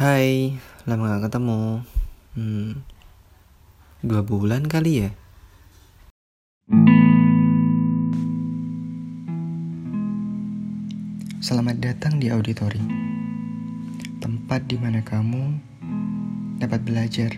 Hai, lama gak ketemu. Hmm, dua bulan kali ya? Selamat datang di auditori, tempat di mana kamu dapat belajar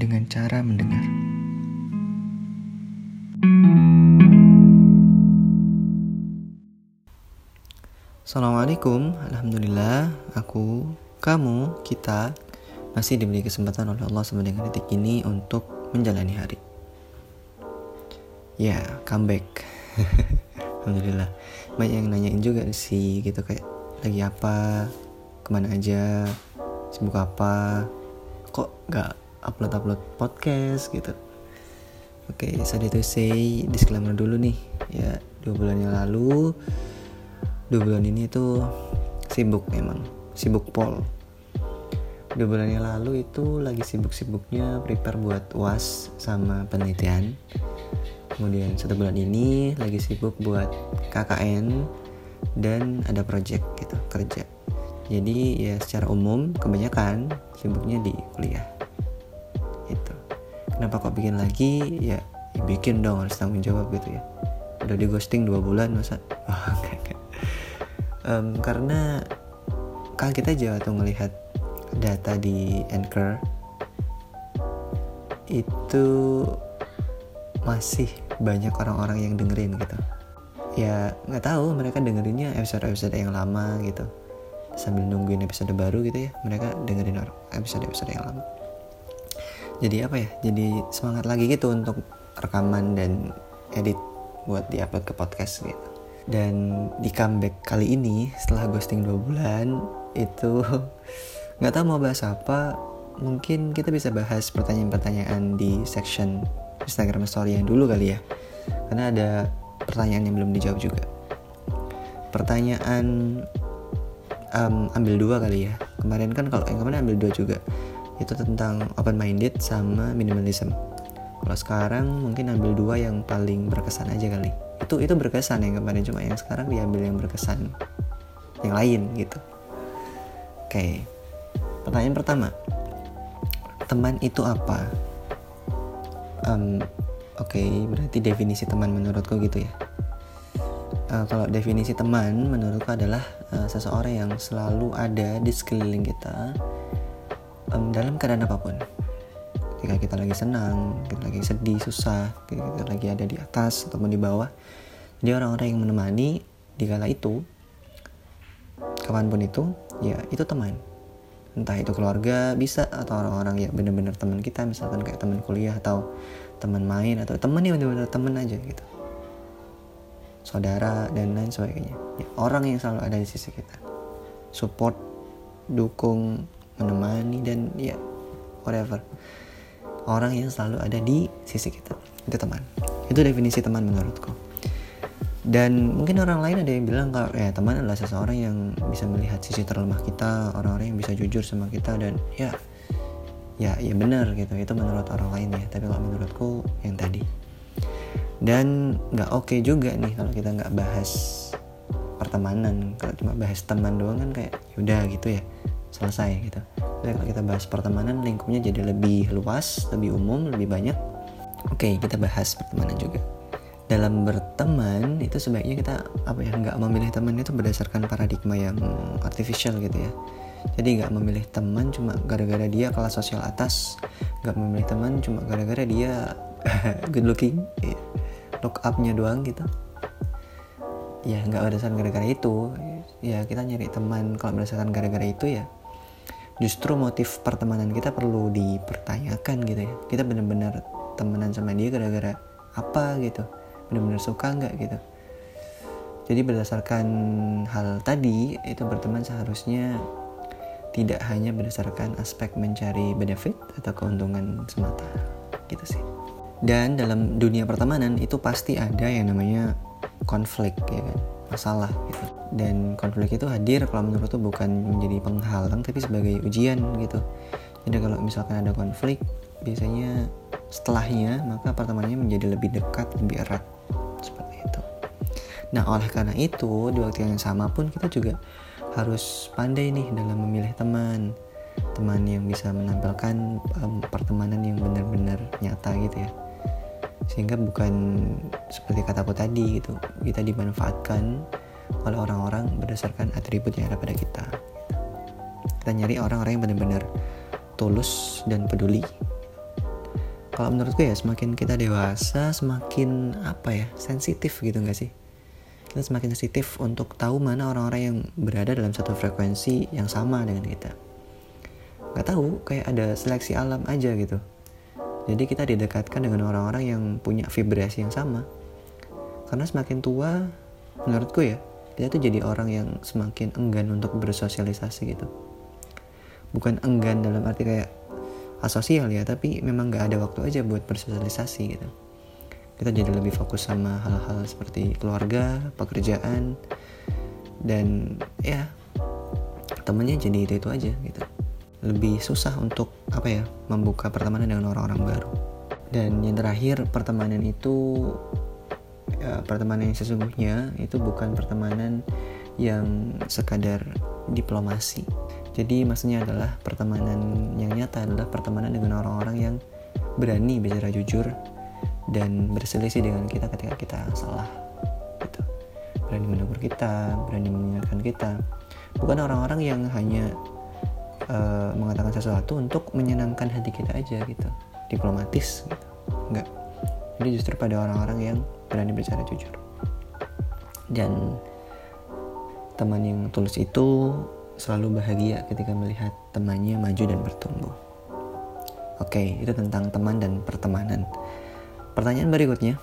dengan cara mendengar. Assalamualaikum, Alhamdulillah, aku, kamu, kita masih diberi kesempatan oleh Allah sama dengan detik ini untuk menjalani hari. Ya, comeback. Alhamdulillah. Banyak yang nanyain juga sih gitu kayak lagi apa, ke mana aja, sibuk apa, kok gak upload-upload podcast gitu. Oke, okay, sorry to say disclaimer dulu nih. Ya, dua bulan yang lalu, dua bulan ini tuh sibuk memang, sibuk pol dua bulan yang lalu itu lagi sibuk-sibuknya prepare buat uas sama penelitian. Kemudian satu bulan ini lagi sibuk buat KKN dan ada project gitu kerja. Jadi ya secara umum kebanyakan sibuknya di kuliah. Itu kenapa kok bikin lagi? Ya, ya bikin dong harus tanggung jawab gitu ya. Udah di ghosting dua bulan masa? Oh, um, karena kan kita jauh tuh ngelihat data di Anchor itu masih banyak orang-orang yang dengerin gitu. Ya nggak tahu mereka dengerinnya episode-episode yang lama gitu. Sambil nungguin episode baru gitu ya mereka dengerin episode-episode yang lama. Jadi apa ya jadi semangat lagi gitu untuk rekaman dan edit buat diupload ke podcast gitu. Dan di comeback kali ini setelah ghosting dua bulan itu nggak tahu mau bahas apa. Mungkin kita bisa bahas pertanyaan-pertanyaan di section Instagram Story yang dulu kali ya. Karena ada pertanyaan yang belum dijawab juga. Pertanyaan um, ambil dua kali ya. Kemarin kan kalau yang kemarin ambil dua juga. Itu tentang open minded sama minimalism. Kalau sekarang mungkin ambil dua yang paling berkesan aja kali. Itu itu berkesan yang kemarin cuma yang sekarang diambil yang berkesan yang lain gitu. Oke. okay. Pertanyaan pertama, teman itu apa? Um, Oke, okay, berarti definisi teman menurutku gitu ya. Uh, kalau definisi teman menurutku adalah uh, seseorang yang selalu ada di sekeliling kita um, dalam keadaan apa pun. Ketika kita lagi senang, kita lagi sedih, susah, kita lagi ada di atas ataupun di bawah. Jadi orang-orang yang menemani di kala itu, kapan pun itu, ya itu teman entah itu keluarga bisa atau orang-orang ya bener-bener teman kita misalkan kayak teman kuliah atau teman main atau teman yang bener-bener teman aja gitu. Saudara dan lain sebagainya. Ya, orang yang selalu ada di sisi kita. Support dukung menemani dan ya whatever. Orang yang selalu ada di sisi kita. Itu teman. Itu definisi teman menurutku dan mungkin orang lain ada yang bilang kalau ya teman adalah seseorang yang bisa melihat sisi terlemah kita orang-orang yang bisa jujur sama kita dan ya ya ya benar gitu. Itu menurut orang lain ya tapi kalau menurutku yang tadi. Dan nggak oke okay juga nih kalau kita nggak bahas pertemanan. Kalau cuma bahas teman doang kan kayak yaudah gitu ya selesai gitu. Tapi kalau kita bahas pertemanan lingkupnya jadi lebih luas lebih umum lebih banyak. Oke okay, kita bahas pertemanan juga dalam berteman itu sebaiknya kita apa ya nggak memilih teman itu berdasarkan paradigma yang artificial gitu ya. Jadi nggak memilih teman cuma gara-gara dia kelas sosial atas nggak memilih teman cuma gara-gara dia good looking ya. look upnya doang gitu. Ya nggak berdasarkan gara-gara itu. Ya kita nyari teman kalau berdasarkan gara-gara itu ya justru motif pertemanan kita perlu dipertanyakan gitu ya. Kita benar-benar temenan sama dia gara-gara apa gitu benar-benar suka nggak gitu. Jadi berdasarkan hal tadi itu berteman seharusnya tidak hanya berdasarkan aspek mencari benefit atau keuntungan semata gitu sih. Dan dalam dunia pertemanan itu pasti ada yang namanya konflik ya kan? Masalah gitu. Dan konflik itu hadir kalau menurut tuh bukan menjadi penghalang tapi sebagai ujian gitu. Jadi kalau misalkan ada konflik biasanya setelahnya maka pertemanannya menjadi lebih dekat lebih erat Nah, oleh karena itu, di waktu yang sama pun kita juga harus pandai nih dalam memilih teman. teman yang bisa menampilkan um, pertemanan yang benar-benar nyata gitu ya. Sehingga bukan seperti kataku tadi gitu kita dimanfaatkan oleh orang-orang berdasarkan atribut yang ada pada kita. Kita nyari orang-orang yang benar-benar tulus dan peduli. Kalau menurutku ya semakin kita dewasa semakin apa ya sensitif gitu nggak sih kita semakin sensitif untuk tahu mana orang-orang yang berada dalam satu frekuensi yang sama dengan kita nggak tahu kayak ada seleksi alam aja gitu jadi kita didekatkan dengan orang-orang yang punya vibrasi yang sama. Karena semakin tua, menurutku ya, kita tuh jadi orang yang semakin enggan untuk bersosialisasi gitu. Bukan enggan dalam arti kayak asosial ya, tapi memang gak ada waktu aja buat bersosialisasi gitu. Kita jadi lebih fokus sama hal-hal seperti keluarga, pekerjaan, dan ya temennya jadi itu-itu aja gitu. Lebih susah untuk apa ya membuka pertemanan dengan orang-orang baru. Dan yang terakhir pertemanan itu ya, pertemanan yang sesungguhnya itu bukan pertemanan yang sekadar diplomasi. Jadi maksudnya adalah pertemanan yang nyata adalah pertemanan dengan orang-orang yang berani bicara jujur dan berselisih dengan kita ketika kita salah gitu. Berani menegur kita berani mengingatkan kita. Bukan orang-orang yang hanya uh, mengatakan sesuatu untuk menyenangkan hati kita aja gitu. Diplomatis gitu. Enggak. Jadi justru pada orang-orang yang berani bicara jujur. Dan teman yang tulus itu selalu bahagia ketika melihat temannya maju dan bertumbuh. Oke itu tentang teman dan pertemanan pertanyaan berikutnya.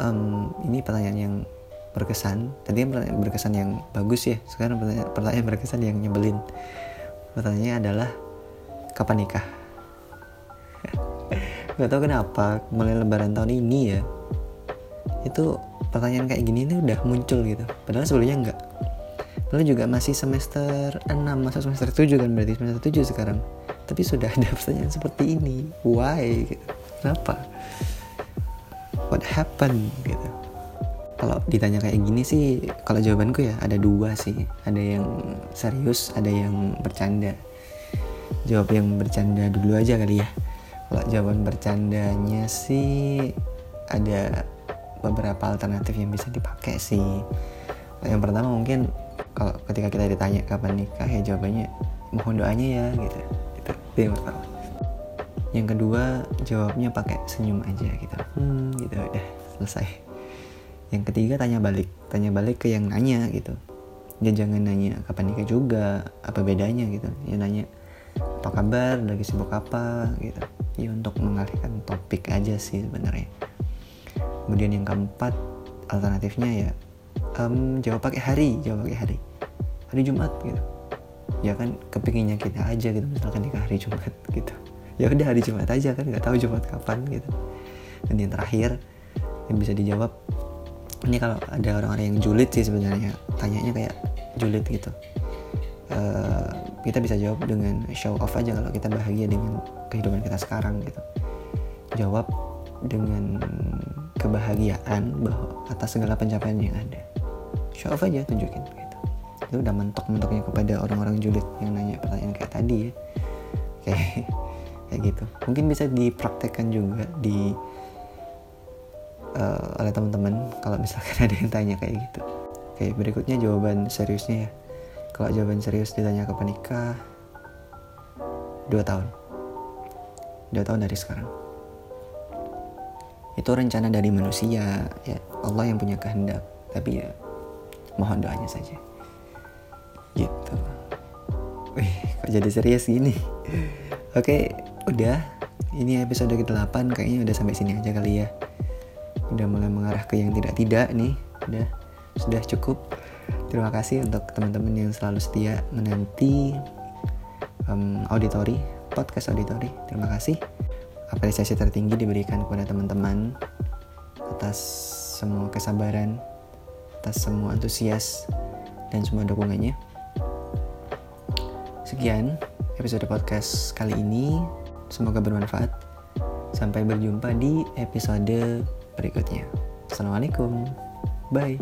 Um, ini pertanyaan yang berkesan. Tadi pertanyaan berkesan yang bagus ya. Sekarang pertanyaan, pertanyaan berkesan yang nyebelin. Pertanyaannya adalah kapan nikah? Gak tau kenapa mulai lebaran tahun ini ya itu pertanyaan kayak gini ini udah muncul gitu. Padahal sebelumnya enggak Lalu juga masih semester 6 masuk semester 7 kan berarti semester 7 sekarang. Tapi sudah ada pertanyaan seperti ini. Why? gitu. Kenapa? What happened gitu. Kalau ditanya kayak gini sih kalau jawabanku ya ada dua sih. Ada yang serius ada yang bercanda. Jawab yang bercanda dulu aja kali ya. Kalau jawaban bercandanya sih ada beberapa alternatif yang bisa dipakai sih. Yang pertama mungkin kalau ketika kita ditanya kapan nikah ya jawabannya mohon doanya ya gitu. Itu, yang pertama yang kedua jawabnya pakai senyum aja gitu. Hmm. Gitu udah selesai. Yang ketiga tanya balik. Tanya balik ke yang nanya gitu. Dia jangan nanya kapan nikah juga apa bedanya gitu. Ya nanya apa kabar? Lagi sibuk apa? Gitu. Ya untuk mengalihkan topik aja sih sebenarnya. Kemudian yang keempat alternatifnya ya um, jawab pakai hari jawab pakai hari. Hari Jumat gitu. Ya kan kepinginnya kita aja gitu misalkan nikah hari Jumat gitu ya udah hari Jumat aja kan nggak tahu Jumat kapan gitu. Dan yang terakhir yang bisa dijawab ini kalau ada orang-orang yang julid sih sebenarnya tanyanya kayak julid gitu. Uh, kita bisa jawab dengan show off aja kalau kita bahagia dengan kehidupan kita sekarang gitu. Jawab dengan kebahagiaan bahwa atas segala pencapaian yang ada. Show off aja tunjukin gitu. Itu udah mentok-mentoknya kepada orang-orang julid yang nanya pertanyaan kayak tadi ya. Kayak kayak gitu. Mungkin bisa dipraktekkan juga di uh, oleh teman-teman kalau misalkan ada yang tanya kayak gitu. Oke berikutnya jawaban seriusnya ya. Kalau jawaban serius ditanya ke nikah? Dua tahun. Dua tahun dari sekarang. Itu rencana dari manusia ya. Allah yang punya kehendak tapi ya mohon doanya saja. Gitu. Wih kok jadi serius gini? Oke udah ini episode ke-8 kayaknya udah sampai sini aja kali ya. Udah mulai mengarah ke yang tidak-tidak nih udah sudah cukup. Terima kasih untuk teman-teman yang selalu setia menanti um, auditori podcast auditori. Terima kasih. Apresiasi tertinggi diberikan kepada teman-teman atas semua kesabaran atas semua antusias dan semua dukungannya. Sekian episode podcast kali ini semoga bermanfaat sampai berjumpa di episode berikutnya. Assalamualaikum. Bye.